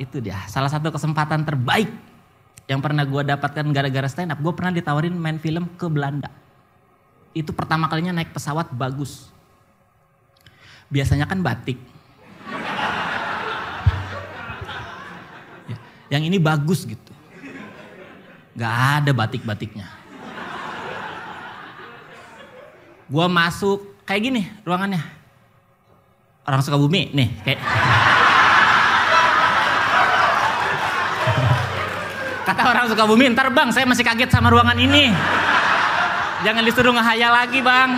itu dia salah satu kesempatan terbaik yang pernah gue dapatkan gara-gara stand up. Gue pernah ditawarin main film ke Belanda. Itu pertama kalinya naik pesawat bagus. Biasanya kan batik. Ya, yang ini bagus gitu. Gak ada batik-batiknya. Gue masuk kayak gini ruangannya. Orang suka bumi nih kayak Kata orang suka bumi, ntar bang saya masih kaget sama ruangan ini. Jangan disuruh ngehayal lagi bang.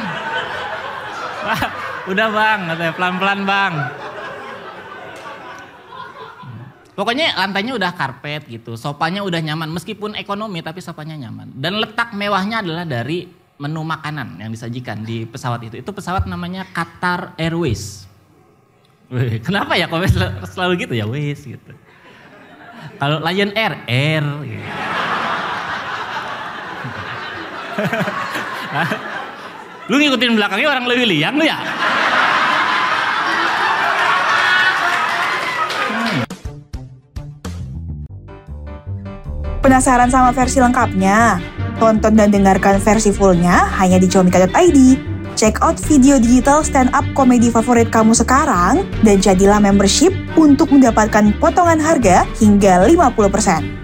Udah bang, katanya pelan-pelan bang. Pokoknya lantainya udah karpet gitu, sopanya udah nyaman. Meskipun ekonomi tapi sopanya nyaman. Dan letak mewahnya adalah dari menu makanan yang disajikan di pesawat itu. Itu pesawat namanya Qatar Airways. Wih, kenapa ya kok selalu gitu ya, wes gitu. Kalau Lion Air, Air. Lu ngikutin belakangnya orang lebih liang lu ya? Penasaran sama versi lengkapnya? Tonton dan dengarkan versi fullnya hanya di comika.id. Check out video digital stand up komedi favorit kamu sekarang dan jadilah membership untuk mendapatkan potongan harga hingga 50%.